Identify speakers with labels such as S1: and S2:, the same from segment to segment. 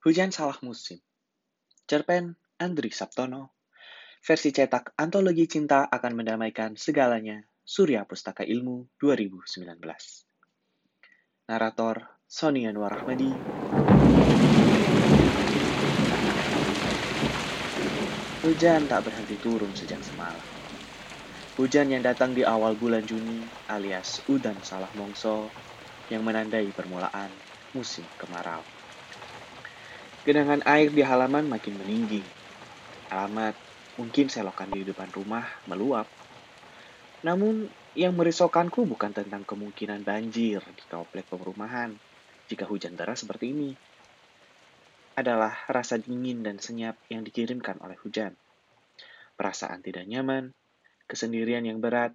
S1: Hujan Salah Musim. Cerpen Andri Saptono. Versi cetak Antologi Cinta akan mendamaikan segalanya. Surya Pustaka Ilmu 2019. Narator Sony Anwar Ahmadi. Hujan tak berhenti turun sejak semalam. Hujan yang datang di awal bulan Juni alias Udan Salah Mongso yang menandai permulaan musim kemarau. Genangan air di halaman makin meninggi. Alamat mungkin selokan di depan rumah meluap. Namun yang merisaukanku bukan tentang kemungkinan banjir di komplek perumahan jika hujan deras seperti ini. Adalah rasa dingin dan senyap yang dikirimkan oleh hujan. Perasaan tidak nyaman, kesendirian yang berat,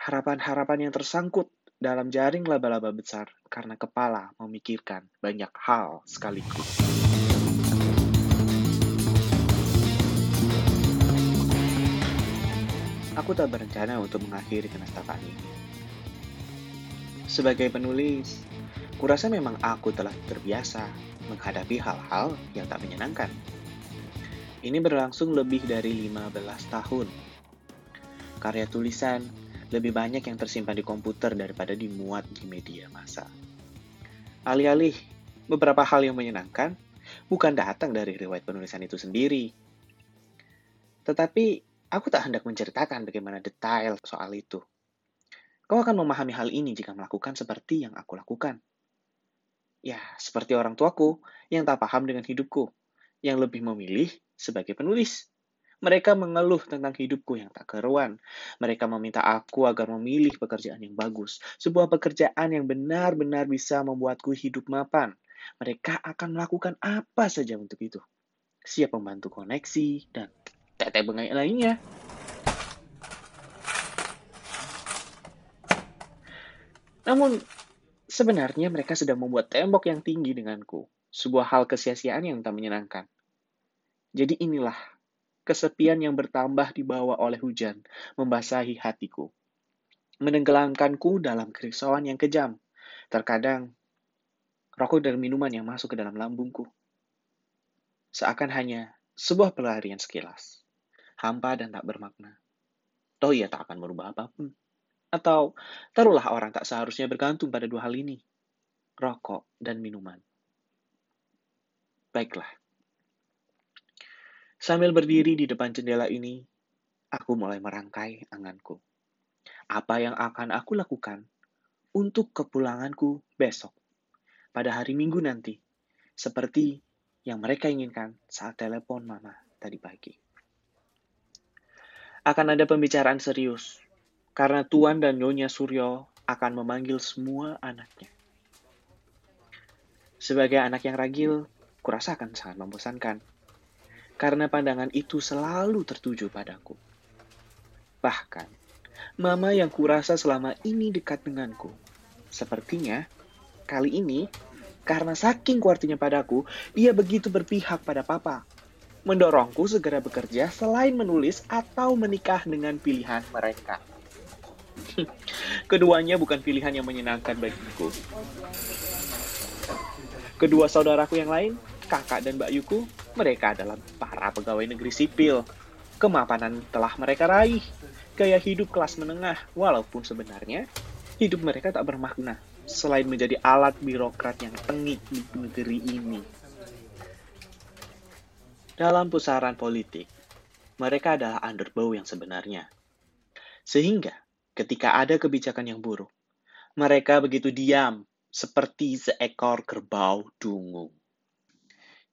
S1: harapan-harapan yang tersangkut dalam jaring laba-laba besar karena kepala memikirkan banyak hal sekaligus. Aku tak berencana untuk mengakhiri kenestapan ini. Sebagai penulis, kurasa memang aku telah terbiasa menghadapi hal-hal yang tak menyenangkan. Ini berlangsung lebih dari 15 tahun. Karya tulisan lebih banyak yang tersimpan di komputer daripada dimuat di media massa. Alih-alih beberapa hal yang menyenangkan bukan datang dari riwayat penulisan itu sendiri, tetapi Aku tak hendak menceritakan bagaimana detail soal itu. Kau akan memahami hal ini jika melakukan seperti yang aku lakukan. Ya, seperti orang tuaku yang tak paham dengan hidupku, yang lebih memilih sebagai penulis. Mereka mengeluh tentang hidupku yang tak keruan. Mereka meminta aku agar memilih pekerjaan yang bagus, sebuah pekerjaan yang benar-benar bisa membuatku hidup mapan. Mereka akan melakukan apa saja untuk itu. Siap membantu koneksi dan tetek bengai lainnya. Namun, sebenarnya mereka sedang membuat tembok yang tinggi denganku. Sebuah hal kesia-siaan yang tak menyenangkan. Jadi inilah kesepian yang bertambah dibawa oleh hujan, membasahi hatiku. Menenggelamkanku dalam kerisauan yang kejam. Terkadang, rokok dan minuman yang masuk ke dalam lambungku. Seakan hanya sebuah pelarian sekilas hampa dan tak bermakna. Toh ia tak akan merubah apa pun. Atau taruhlah orang tak seharusnya bergantung pada dua hal ini. Rokok dan minuman. Baiklah. Sambil berdiri di depan jendela ini, aku mulai merangkai anganku. Apa yang akan aku lakukan untuk kepulanganku besok, pada hari Minggu nanti, seperti yang mereka inginkan saat telepon mama tadi pagi akan ada pembicaraan serius. Karena Tuan dan Nyonya Suryo akan memanggil semua anaknya. Sebagai anak yang ragil, kurasa akan sangat membosankan. Karena pandangan itu selalu tertuju padaku. Bahkan, mama yang kurasa selama ini dekat denganku. Sepertinya, kali ini, karena saking kuartinya padaku, dia begitu berpihak pada papa mendorongku segera bekerja selain menulis atau menikah dengan pilihan mereka. Keduanya bukan pilihan yang menyenangkan bagiku. Kedua saudaraku yang lain, kakak dan Mbak Yuku, mereka adalah para pegawai negeri sipil. Kemapanan telah mereka raih. Gaya hidup kelas menengah, walaupun sebenarnya hidup mereka tak bermakna selain menjadi alat birokrat yang tengik di negeri ini. Dalam pusaran politik, mereka adalah underbow yang sebenarnya. Sehingga ketika ada kebijakan yang buruk, mereka begitu diam seperti seekor kerbau dungu.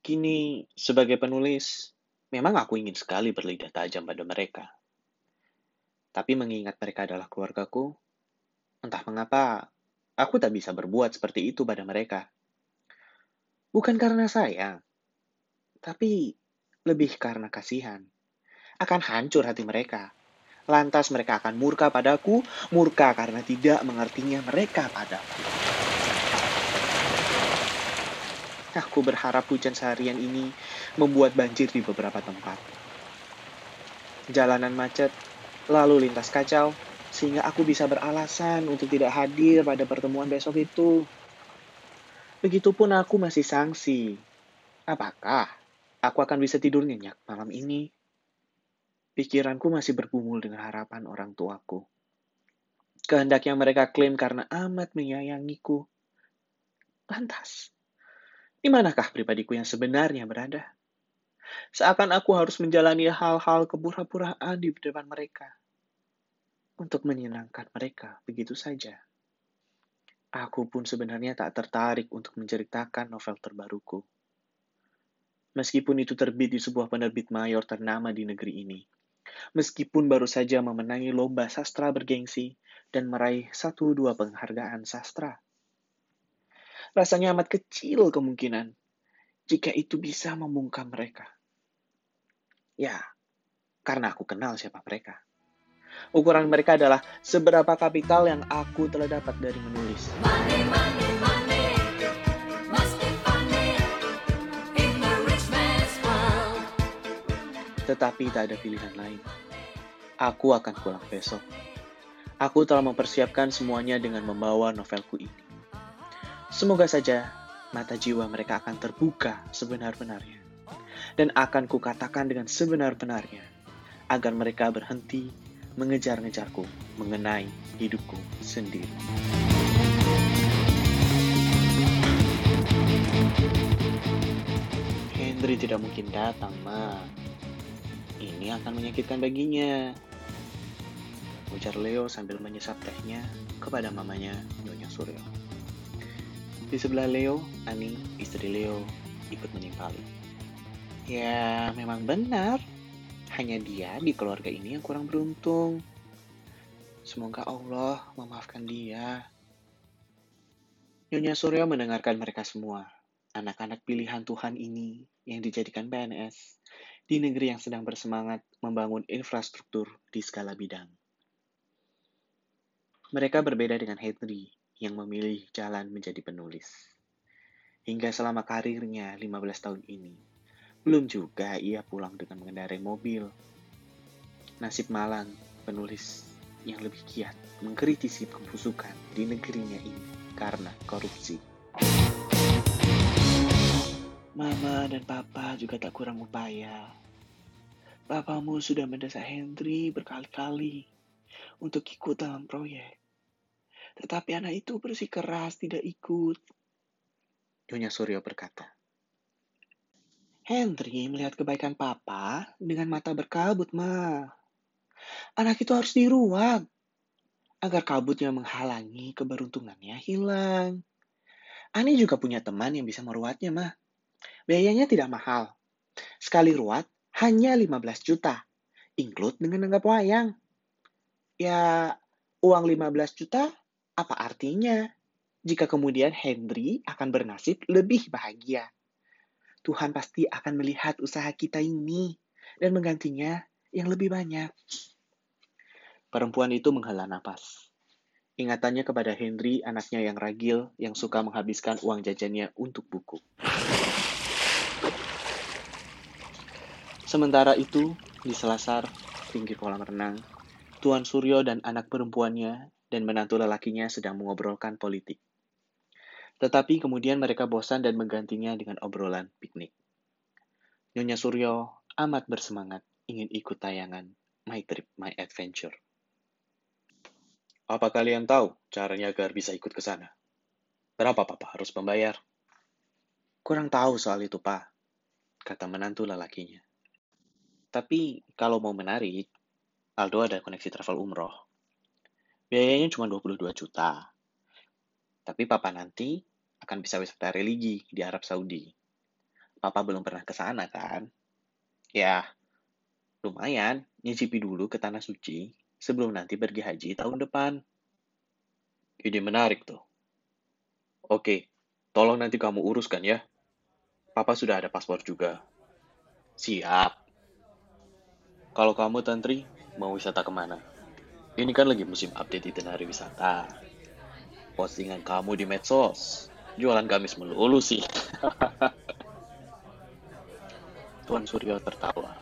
S1: Kini, sebagai penulis, memang aku ingin sekali berlidah tajam pada mereka. Tapi mengingat mereka adalah keluargaku, entah mengapa aku tak bisa berbuat seperti itu pada mereka. Bukan karena sayang, tapi lebih karena kasihan. Akan hancur hati mereka. Lantas mereka akan murka padaku, murka karena tidak mengertinya mereka padaku. Aku berharap hujan seharian ini membuat banjir di beberapa tempat. Jalanan macet, lalu lintas kacau, sehingga aku bisa beralasan untuk tidak hadir pada pertemuan besok itu. Begitupun aku masih sangsi Apakah aku akan bisa tidur nyenyak malam ini? Pikiranku masih bergumul dengan harapan orang tuaku. Kehendaknya mereka klaim karena amat menyayangiku. Lantas, di manakah pribadiku yang sebenarnya berada? Seakan aku harus menjalani hal-hal kepura-puraan di depan mereka. Untuk menyenangkan mereka begitu saja. Aku pun sebenarnya tak tertarik untuk menceritakan novel terbaruku. Meskipun itu terbit di sebuah penerbit mayor ternama di negeri ini. Meskipun baru saja memenangi lomba sastra bergengsi dan meraih satu dua penghargaan sastra. Rasanya amat kecil kemungkinan jika itu bisa membungkam mereka. Ya, karena aku kenal siapa mereka. Ukuran mereka adalah seberapa kapital yang aku telah dapat dari menulis. Money, money, money. Tetapi tak ada pilihan lain. Aku akan pulang besok. Aku telah mempersiapkan semuanya dengan membawa novelku ini. Semoga saja mata jiwa mereka akan terbuka sebenar-benarnya dan akan kukatakan dengan sebenar-benarnya, agar mereka berhenti mengejar-ngejarku mengenai hidupku sendiri. Henry tidak mungkin datang, Ma. Ini akan menyakitkan baginya. Ujar Leo sambil menyesap tehnya kepada mamanya, Nyonya Suryo. Di sebelah Leo, Ani, istri Leo, ikut menimpali. Ya, memang benar. Hanya dia di keluarga ini yang kurang beruntung. Semoga Allah memaafkan dia. Nyonya Surya mendengarkan mereka semua, anak-anak pilihan Tuhan ini yang dijadikan PNS di negeri yang sedang bersemangat membangun infrastruktur di skala bidang. Mereka berbeda dengan Henry yang memilih jalan menjadi penulis. Hingga selama karirnya 15 tahun ini, belum juga ia pulang dengan mengendarai mobil. Nasib malang penulis yang lebih giat mengkritisi pembusukan di negerinya ini karena korupsi. Mama dan papa juga tak kurang upaya. Papamu sudah mendesak Henry berkali-kali untuk ikut dalam proyek. Tetapi anak itu bersikeras tidak ikut. Nyonya Suryo berkata. Henry melihat kebaikan papa dengan mata berkabut, Ma. Anak itu harus diruat agar kabutnya menghalangi keberuntungannya hilang. Ani juga punya teman yang bisa meruatnya, Ma. Biayanya tidak mahal. Sekali ruat hanya 15 juta, include dengan anggap wayang. Ya, uang 15 juta apa artinya jika kemudian Henry akan bernasib lebih bahagia? Tuhan pasti akan melihat usaha kita ini dan menggantinya yang lebih banyak. Perempuan itu menghela nafas. Ingatannya kepada Henry, anaknya yang ragil, yang suka menghabiskan uang jajannya untuk buku. Sementara itu, di selasar, pinggir kolam renang, Tuan Suryo dan anak perempuannya dan menantu lelakinya sedang mengobrolkan politik. Tetapi kemudian mereka bosan dan menggantinya dengan obrolan piknik. Nyonya Suryo amat bersemangat ingin ikut tayangan My Trip, My Adventure. Apa kalian tahu caranya agar bisa ikut ke sana? Berapa papa harus membayar? Kurang tahu soal itu, Pak, kata menantu lelakinya. Tapi kalau mau menarik, Aldo ada koneksi travel umroh. Biayanya cuma 22 juta. Tapi papa nanti akan bisa wisata religi di Arab Saudi. Papa belum pernah ke sana kan? Ya, lumayan nyicipi dulu ke Tanah Suci sebelum nanti pergi haji tahun depan. Ide menarik tuh. Oke, tolong nanti kamu uruskan ya. Papa sudah ada paspor juga. Siap. Kalau kamu, Tantri, mau wisata ke mana? Ini kan lagi musim update itinerary wisata postingan kamu di medsos. Jualan gamis melulu sih. Tuan Suryo tertawa.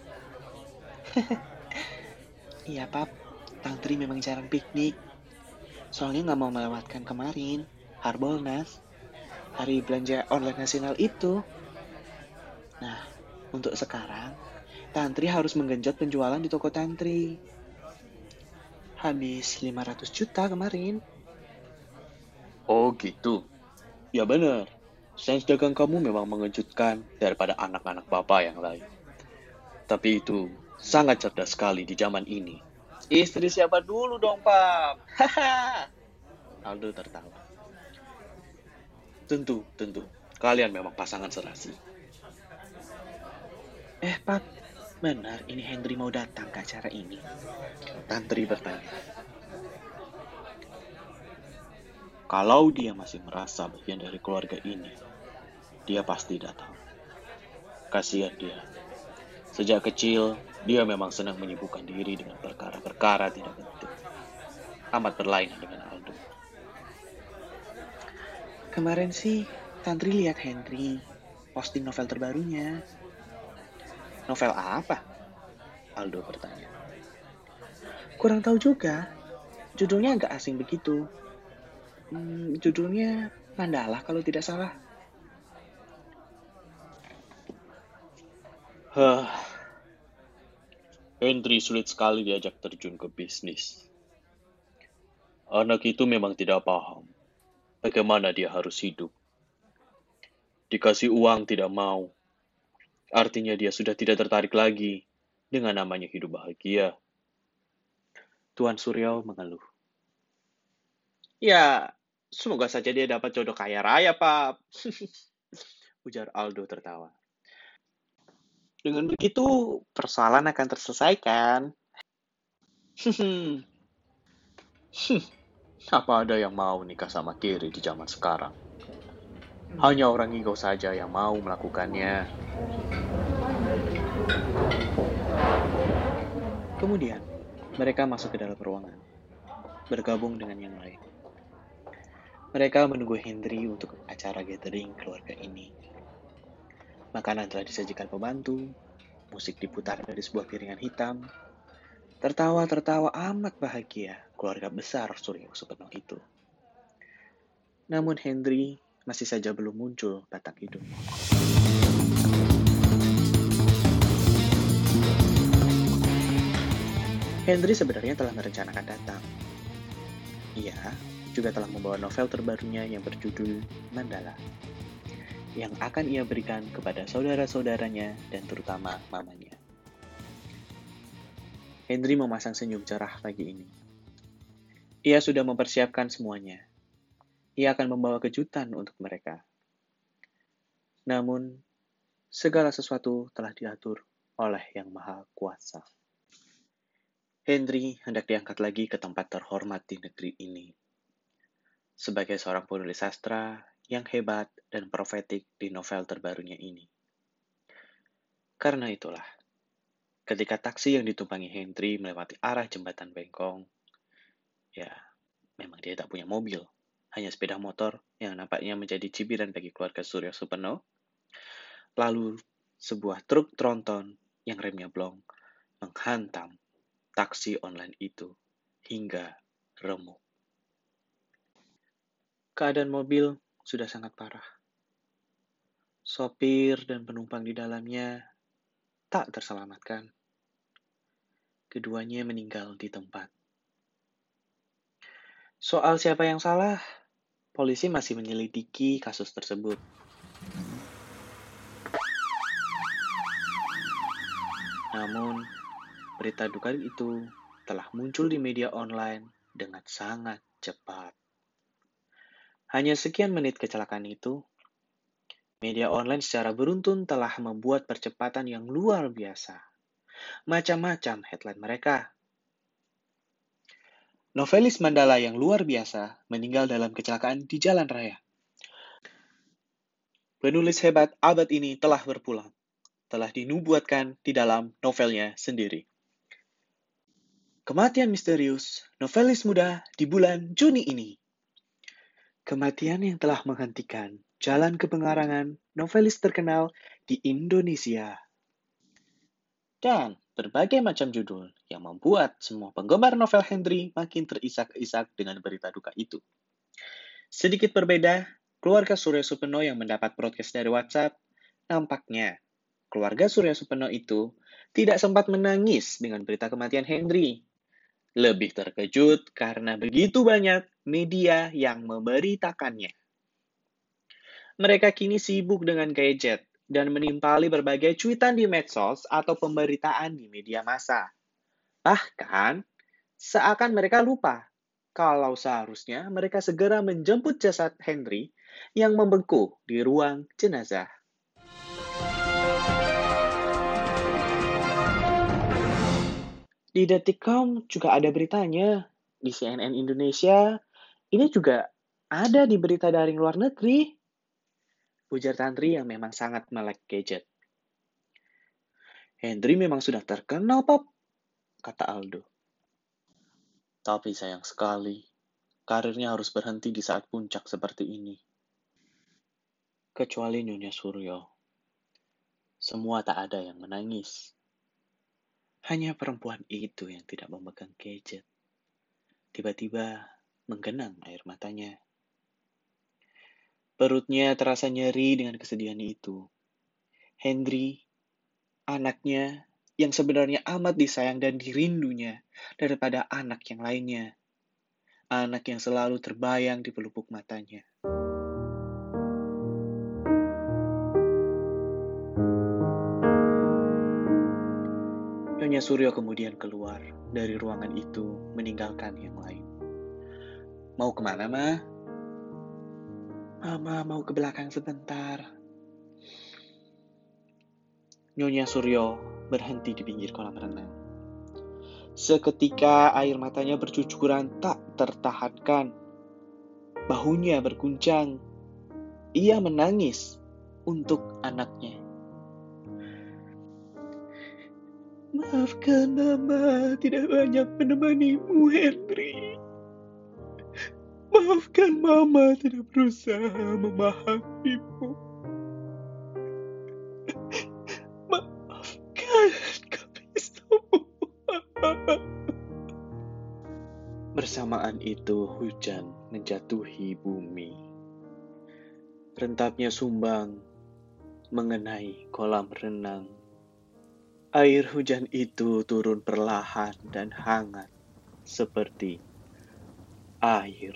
S1: iya, Pap. Tang Tri memang jarang piknik. Soalnya nggak mau melewatkan kemarin, Harbolnas, hari belanja online nasional itu. Untuk sekarang, Tantri harus menggenjot penjualan di toko Tantri. Habis 500 juta kemarin.
S2: Oh gitu. Ya benar. Sains dagang kamu memang mengejutkan daripada anak-anak bapak yang lain. Tapi itu sangat cerdas sekali di zaman ini.
S1: Istri siapa dulu dong, Pap?
S2: Aldo tertawa. Tentu, tentu. Kalian memang pasangan serasi.
S1: Eh, Pap, benar ini Henry mau datang ke acara ini?
S2: Tantri bertanya. Kalau dia masih merasa bagian dari keluarga ini, dia pasti datang. Kasihan dia. Sejak kecil, dia memang senang menyibukkan diri dengan perkara-perkara tidak penting. Amat berlainan dengan Aldo.
S1: Kemarin sih, Tantri lihat Henry posting novel terbarunya.
S2: Novel apa? Aldo bertanya.
S1: Kurang tahu juga. Judulnya agak asing begitu. Hmm, judulnya Mandala kalau tidak salah.
S2: Hah. Henry sulit sekali diajak terjun ke bisnis. Anak itu memang tidak paham bagaimana dia harus hidup. Dikasih uang tidak mau. Artinya dia sudah tidak tertarik lagi dengan namanya hidup bahagia.
S1: Tuan Suryo mengeluh. Ya, semoga saja dia dapat jodoh kaya raya, Pak. Ujar Aldo tertawa. Dengan begitu, persoalan akan terselesaikan.
S2: Hmm. Apa ada yang mau nikah sama Kiri di zaman sekarang? Hanya orang ego saja yang mau melakukannya.
S1: Kemudian, mereka masuk ke dalam ruangan, bergabung dengan yang lain. Mereka menunggu Hendry untuk acara gathering keluarga ini. Makanan telah disajikan pembantu, musik diputar dari sebuah piringan hitam. Tertawa-tertawa amat bahagia keluarga besar Surya Supeno itu. Namun Hendry masih saja belum muncul batang hidup. Hendry sebenarnya telah merencanakan datang. Ia juga telah membawa novel terbarunya yang berjudul Mandala yang akan ia berikan kepada saudara-saudaranya dan terutama mamanya. Henry memasang senyum cerah pagi ini. Ia sudah mempersiapkan semuanya. Ia akan membawa kejutan untuk mereka. Namun, segala sesuatu telah diatur oleh Yang Maha Kuasa. Henry hendak diangkat lagi ke tempat terhormat di negeri ini. Sebagai seorang penulis sastra yang hebat dan profetik di novel terbarunya ini. Karena itulah, ketika taksi yang ditumpangi Hendry melewati arah jembatan Bengkong, ya, memang dia tak punya mobil, hanya sepeda motor yang nampaknya menjadi cibiran bagi keluarga Surya Supeno. Lalu, sebuah truk tronton yang remnya blong menghantam taksi online itu hingga remuk. Keadaan mobil sudah sangat parah. Sopir dan penumpang di dalamnya tak terselamatkan. Keduanya meninggal di tempat. Soal siapa yang salah, polisi masih menyelidiki kasus tersebut. Namun, berita duka itu telah muncul di media online dengan sangat cepat. Hanya sekian menit kecelakaan itu, media online secara beruntun telah membuat percepatan yang luar biasa. Macam-macam headline mereka. Novelis Mandala yang luar biasa meninggal dalam kecelakaan di jalan raya. Penulis hebat abad ini telah berpulang. Telah dinubuatkan di dalam novelnya sendiri. Kematian misterius novelis muda di bulan Juni ini. Kematian yang telah menghentikan jalan kepengarangan novelis terkenal di Indonesia. Dan berbagai macam judul yang membuat semua penggemar novel Henry makin terisak-isak dengan berita duka itu. Sedikit berbeda, keluarga Surya Supeno yang mendapat protes dari WhatsApp, nampaknya keluarga Surya Supeno itu tidak sempat menangis dengan berita kematian Henry. Lebih terkejut karena begitu banyak media yang memberitakannya. Mereka kini sibuk dengan gadget dan menimpali berbagai cuitan di medsos atau pemberitaan di media massa. Bahkan, seakan mereka lupa kalau seharusnya mereka segera menjemput jasad Henry yang membengkuk di ruang jenazah. Di Detikcom juga ada beritanya. Di CNN Indonesia, ini juga ada di berita daring luar negeri. Ujar Tantri yang memang sangat melek gadget. Henry memang sudah terkenal, Pop, kata Aldo. Tapi sayang sekali, karirnya harus berhenti di saat puncak seperti ini. Kecuali Nyonya Suryo. Semua tak ada yang menangis. Hanya perempuan itu yang tidak memegang gadget. Tiba-tiba menggenang air matanya. Perutnya terasa nyeri dengan kesedihan itu. Henry, anaknya yang sebenarnya amat disayang dan dirindunya daripada anak yang lainnya. Anak yang selalu terbayang di pelupuk matanya. Nyonya Suryo kemudian keluar dari ruangan itu meninggalkan yang lain. Mau ke mana, Ma? Mama mau ke belakang sebentar. Nyonya Suryo berhenti di pinggir kolam renang. Seketika air matanya bercucuran tak tertahankan. Bahunya berguncang. Ia menangis untuk anaknya. Maafkan Mama tidak banyak menemanimu, Henry. Maafkan Mama tidak berusaha memahamimu. Maafkan kami semua. Bersamaan itu hujan menjatuhi bumi. Rentapnya sumbang mengenai kolam renang Air hujan itu turun perlahan dan hangat seperti air